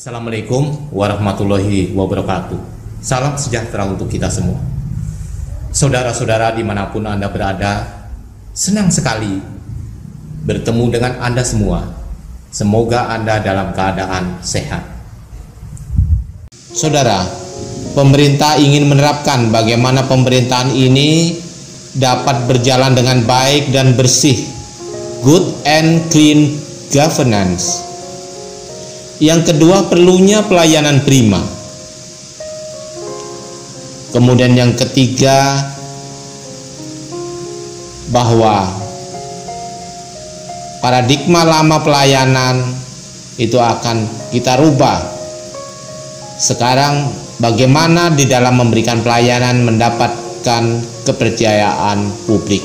Assalamualaikum warahmatullahi wabarakatuh. Salam sejahtera untuk kita semua. Saudara-saudara di mana pun Anda berada, senang sekali bertemu dengan Anda semua. Semoga Anda dalam keadaan sehat. Saudara, pemerintah ingin menerapkan bagaimana pemerintahan ini dapat berjalan dengan baik dan bersih. Good and clean governance yang kedua perlunya pelayanan prima. Kemudian yang ketiga bahwa paradigma lama pelayanan itu akan kita rubah. Sekarang bagaimana di dalam memberikan pelayanan mendapatkan kepercayaan publik.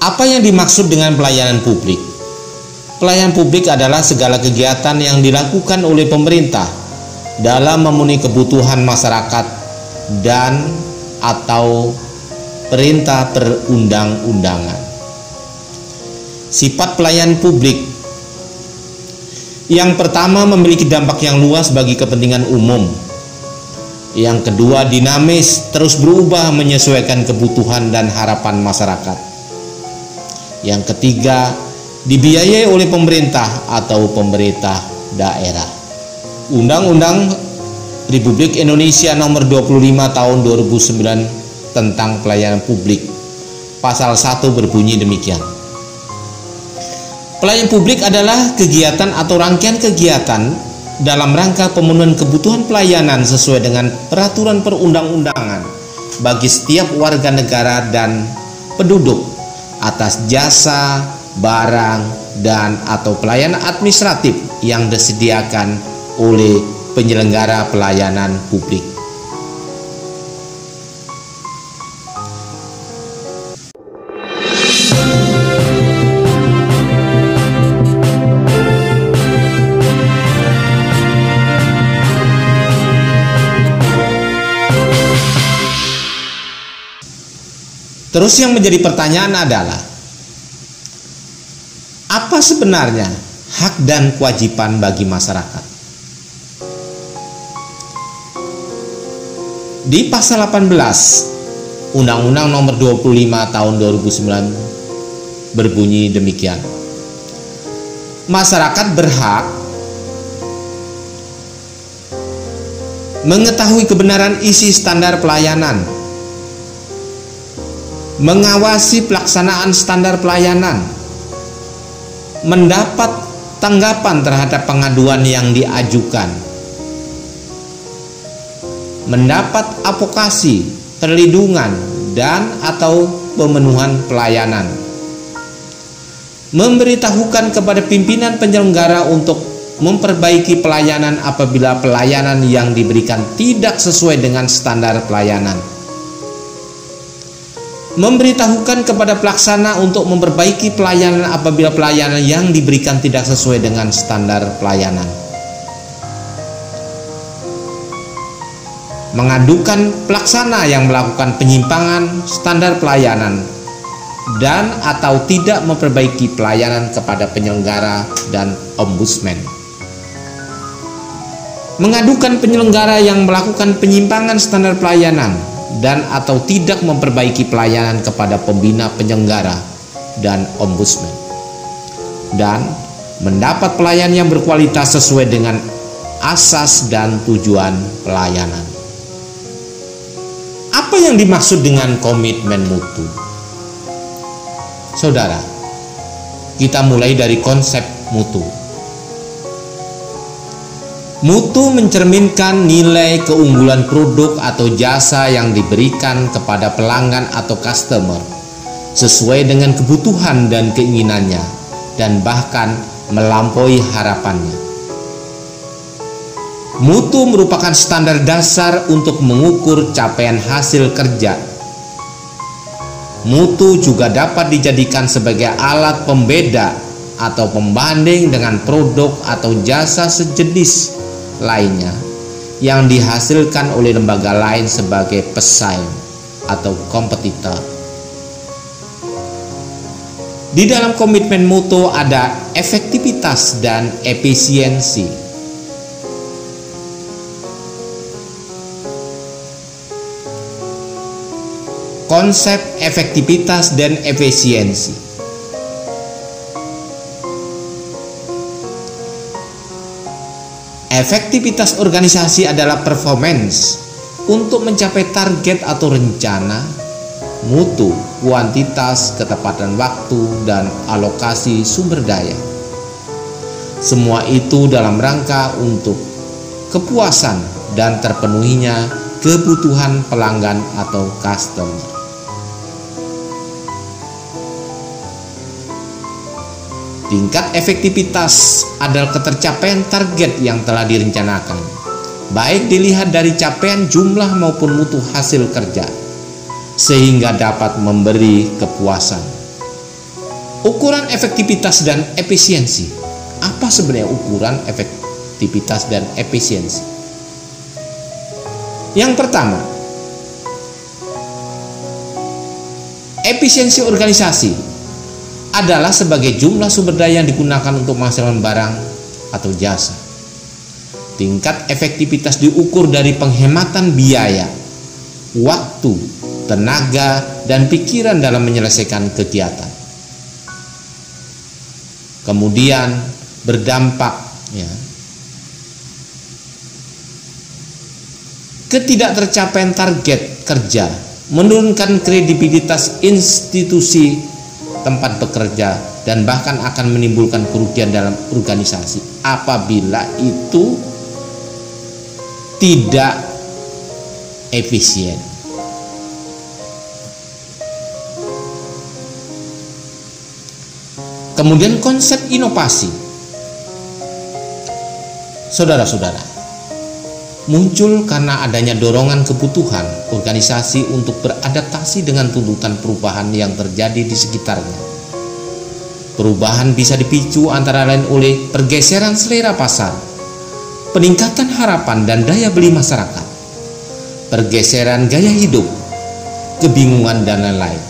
Apa yang dimaksud dengan pelayanan publik? Pelayanan publik adalah segala kegiatan yang dilakukan oleh pemerintah dalam memenuhi kebutuhan masyarakat dan atau perintah perundang-undangan. Sifat pelayanan publik yang pertama memiliki dampak yang luas bagi kepentingan umum. Yang kedua dinamis, terus berubah menyesuaikan kebutuhan dan harapan masyarakat. Yang ketiga dibiayai oleh pemerintah atau pemerintah daerah. Undang-Undang Republik Indonesia Nomor 25 Tahun 2009 tentang Pelayanan Publik Pasal 1 berbunyi demikian. Pelayanan publik adalah kegiatan atau rangkaian kegiatan dalam rangka pemenuhan kebutuhan pelayanan sesuai dengan peraturan perundang-undangan bagi setiap warga negara dan penduduk atas jasa, barang, dan atau pelayanan administratif yang disediakan oleh penyelenggara pelayanan publik. Terus yang menjadi pertanyaan adalah apa sebenarnya hak dan kewajiban bagi masyarakat? Di pasal 18 Undang-Undang Nomor 25 Tahun 2009 berbunyi demikian. Masyarakat berhak mengetahui kebenaran isi standar pelayanan, mengawasi pelaksanaan standar pelayanan, mendapat tanggapan terhadap pengaduan yang diajukan, mendapat advokasi, perlindungan, dan atau pemenuhan pelayanan. Memberitahukan kepada pimpinan penyelenggara untuk memperbaiki pelayanan apabila pelayanan yang diberikan tidak sesuai dengan standar pelayanan memberitahukan kepada pelaksana untuk memperbaiki pelayanan apabila pelayanan yang diberikan tidak sesuai dengan standar pelayanan. Mengadukan pelaksana yang melakukan penyimpangan standar pelayanan dan atau tidak memperbaiki pelayanan kepada penyelenggara dan ombudsman. Mengadukan penyelenggara yang melakukan penyimpangan standar pelayanan dan atau tidak memperbaiki pelayanan kepada pembina penyelenggara dan ombudsman dan mendapat pelayanan yang berkualitas sesuai dengan asas dan tujuan pelayanan. Apa yang dimaksud dengan komitmen mutu? Saudara, kita mulai dari konsep mutu. Mutu mencerminkan nilai keunggulan produk atau jasa yang diberikan kepada pelanggan atau customer sesuai dengan kebutuhan dan keinginannya dan bahkan melampaui harapannya. Mutu merupakan standar dasar untuk mengukur capaian hasil kerja. Mutu juga dapat dijadikan sebagai alat pembeda atau pembanding dengan produk atau jasa sejenis lainnya yang dihasilkan oleh lembaga lain sebagai pesaing atau kompetitor. Di dalam komitmen mutu ada efektivitas dan efisiensi. konsep efektivitas dan efisiensi. Efektivitas organisasi adalah performance untuk mencapai target atau rencana, mutu, kuantitas, ketepatan waktu, dan alokasi sumber daya. Semua itu dalam rangka untuk kepuasan dan terpenuhinya kebutuhan pelanggan atau customer. Tingkat efektivitas adalah ketercapaian target yang telah direncanakan, baik dilihat dari capaian jumlah maupun mutu hasil kerja, sehingga dapat memberi kepuasan. Ukuran efektivitas dan efisiensi. Apa sebenarnya ukuran efektivitas dan efisiensi? Yang pertama, efisiensi organisasi adalah sebagai jumlah sumber daya yang digunakan untuk menghasilkan barang atau jasa. Tingkat efektivitas diukur dari penghematan biaya, waktu, tenaga, dan pikiran dalam menyelesaikan kegiatan. Kemudian berdampak ya, ketidaktercapaian target kerja menurunkan kredibilitas institusi tempat bekerja dan bahkan akan menimbulkan kerugian dalam organisasi apabila itu tidak efisien. Kemudian konsep inovasi. Saudara-saudara, muncul karena adanya dorongan kebutuhan organisasi untuk beradaptasi dengan tuntutan perubahan yang terjadi di sekitarnya. Perubahan bisa dipicu antara lain oleh pergeseran selera pasar, peningkatan harapan dan daya beli masyarakat, pergeseran gaya hidup, kebingungan dan lain-lain.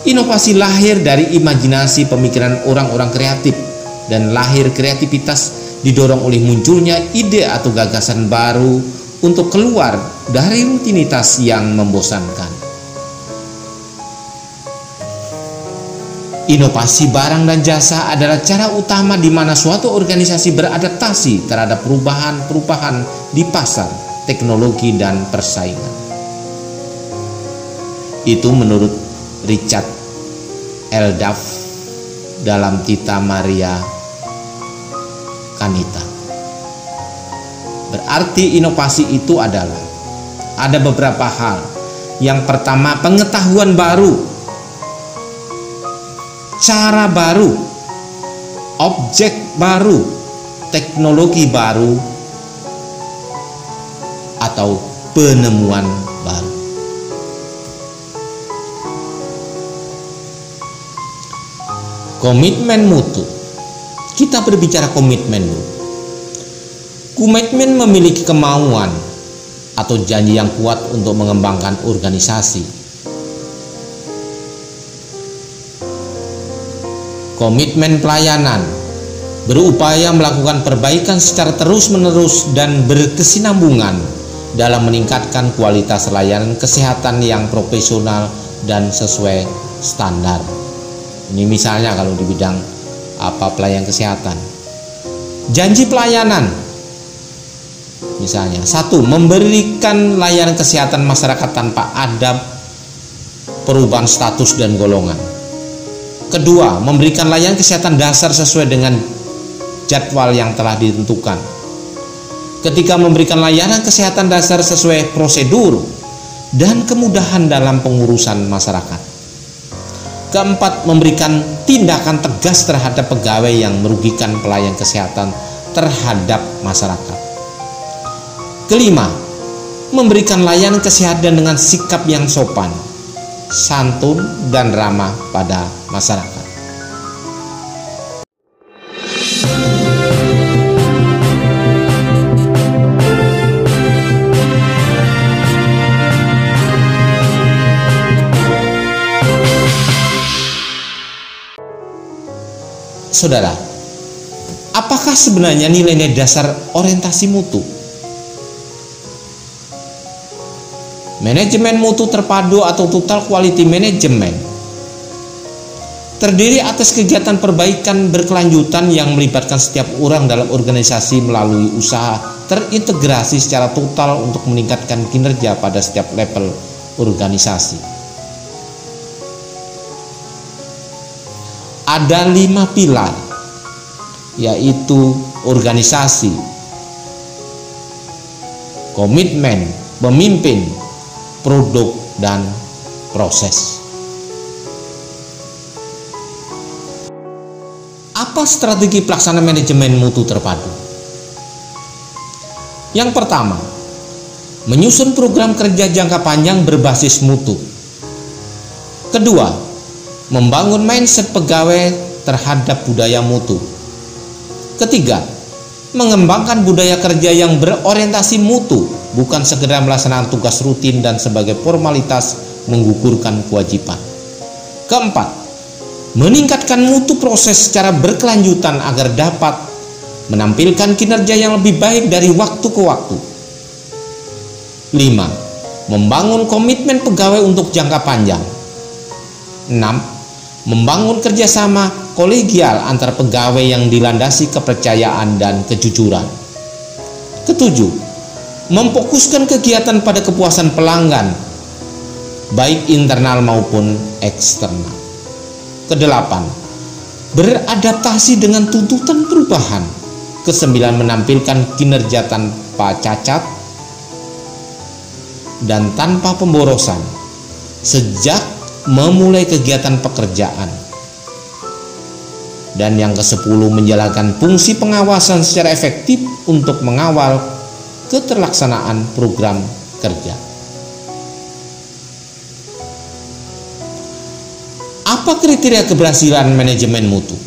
Inovasi lahir dari imajinasi pemikiran orang-orang kreatif dan lahir kreativitas didorong oleh munculnya ide atau gagasan baru untuk keluar dari rutinitas yang membosankan. Inovasi barang dan jasa adalah cara utama di mana suatu organisasi beradaptasi terhadap perubahan-perubahan di pasar, teknologi, dan persaingan. Itu menurut Richard L. Duff dalam Tita Maria Kanita. Berarti inovasi itu adalah ada beberapa hal. Yang pertama, pengetahuan baru, cara baru, objek baru, teknologi baru, atau penemuan baru. Komitmen mutu kita berbicara komitmen Komitmen memiliki kemauan atau janji yang kuat untuk mengembangkan organisasi. Komitmen pelayanan berupaya melakukan perbaikan secara terus-menerus dan berkesinambungan dalam meningkatkan kualitas layanan kesehatan yang profesional dan sesuai standar. Ini misalnya kalau di bidang apa pelayan kesehatan. Janji pelayanan misalnya satu memberikan layanan kesehatan masyarakat tanpa ada perubahan status dan golongan. Kedua, memberikan layanan kesehatan dasar sesuai dengan jadwal yang telah ditentukan. Ketika memberikan layanan kesehatan dasar sesuai prosedur dan kemudahan dalam pengurusan masyarakat. Keempat, memberikan tindakan tegas terhadap pegawai yang merugikan pelayan kesehatan terhadap masyarakat. Kelima, memberikan layanan kesehatan dengan sikap yang sopan, santun, dan ramah pada masyarakat. Saudara, apakah sebenarnya nilai-nilai dasar orientasi mutu? Manajemen mutu terpadu atau total quality management terdiri atas kegiatan perbaikan berkelanjutan yang melibatkan setiap orang dalam organisasi melalui usaha terintegrasi secara total untuk meningkatkan kinerja pada setiap level organisasi. Ada lima pilar, yaitu organisasi, komitmen, pemimpin, produk, dan proses. Apa strategi pelaksana manajemen mutu terpadu? Yang pertama, menyusun program kerja jangka panjang berbasis mutu. Kedua, membangun mindset pegawai terhadap budaya mutu. Ketiga, mengembangkan budaya kerja yang berorientasi mutu, bukan sekedar melaksanakan tugas rutin dan sebagai formalitas menggugurkan kewajiban. Keempat, meningkatkan mutu proses secara berkelanjutan agar dapat menampilkan kinerja yang lebih baik dari waktu ke waktu. 5. Membangun komitmen pegawai untuk jangka panjang. 6. Membangun kerjasama kolegial antar pegawai yang dilandasi kepercayaan dan kejujuran. Ketujuh, memfokuskan kegiatan pada kepuasan pelanggan, baik internal maupun eksternal. Kedelapan, beradaptasi dengan tuntutan perubahan. Kesembilan, menampilkan kinerja tanpa cacat dan tanpa pemborosan sejak memulai kegiatan pekerjaan dan yang ke-10 menjalankan fungsi pengawasan secara efektif untuk mengawal keterlaksanaan program kerja. Apa kriteria keberhasilan manajemen mutu?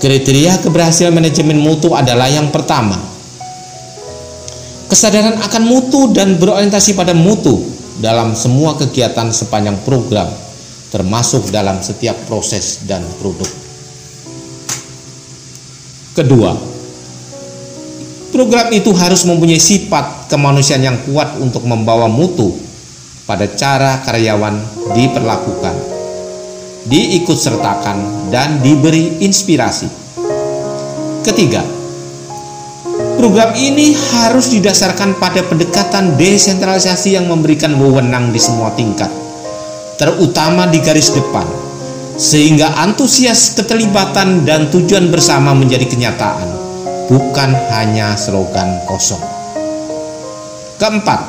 Kriteria keberhasilan manajemen mutu adalah yang pertama, kesadaran akan mutu dan berorientasi pada mutu dalam semua kegiatan sepanjang program termasuk dalam setiap proses dan produk. Kedua, program itu harus mempunyai sifat kemanusiaan yang kuat untuk membawa mutu pada cara karyawan diperlakukan, diikut sertakan, dan diberi inspirasi. Ketiga, program ini harus didasarkan pada pendekatan desentralisasi yang memberikan wewenang di semua tingkat terutama di garis depan, sehingga antusias keterlibatan dan tujuan bersama menjadi kenyataan, bukan hanya slogan kosong. Keempat,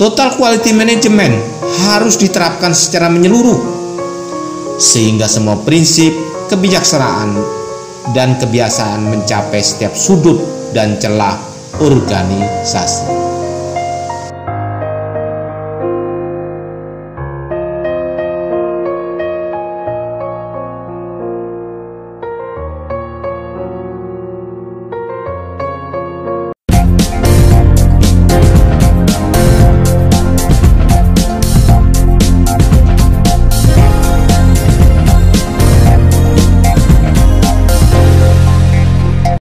total quality management harus diterapkan secara menyeluruh, sehingga semua prinsip kebijaksanaan dan kebiasaan mencapai setiap sudut dan celah organisasi.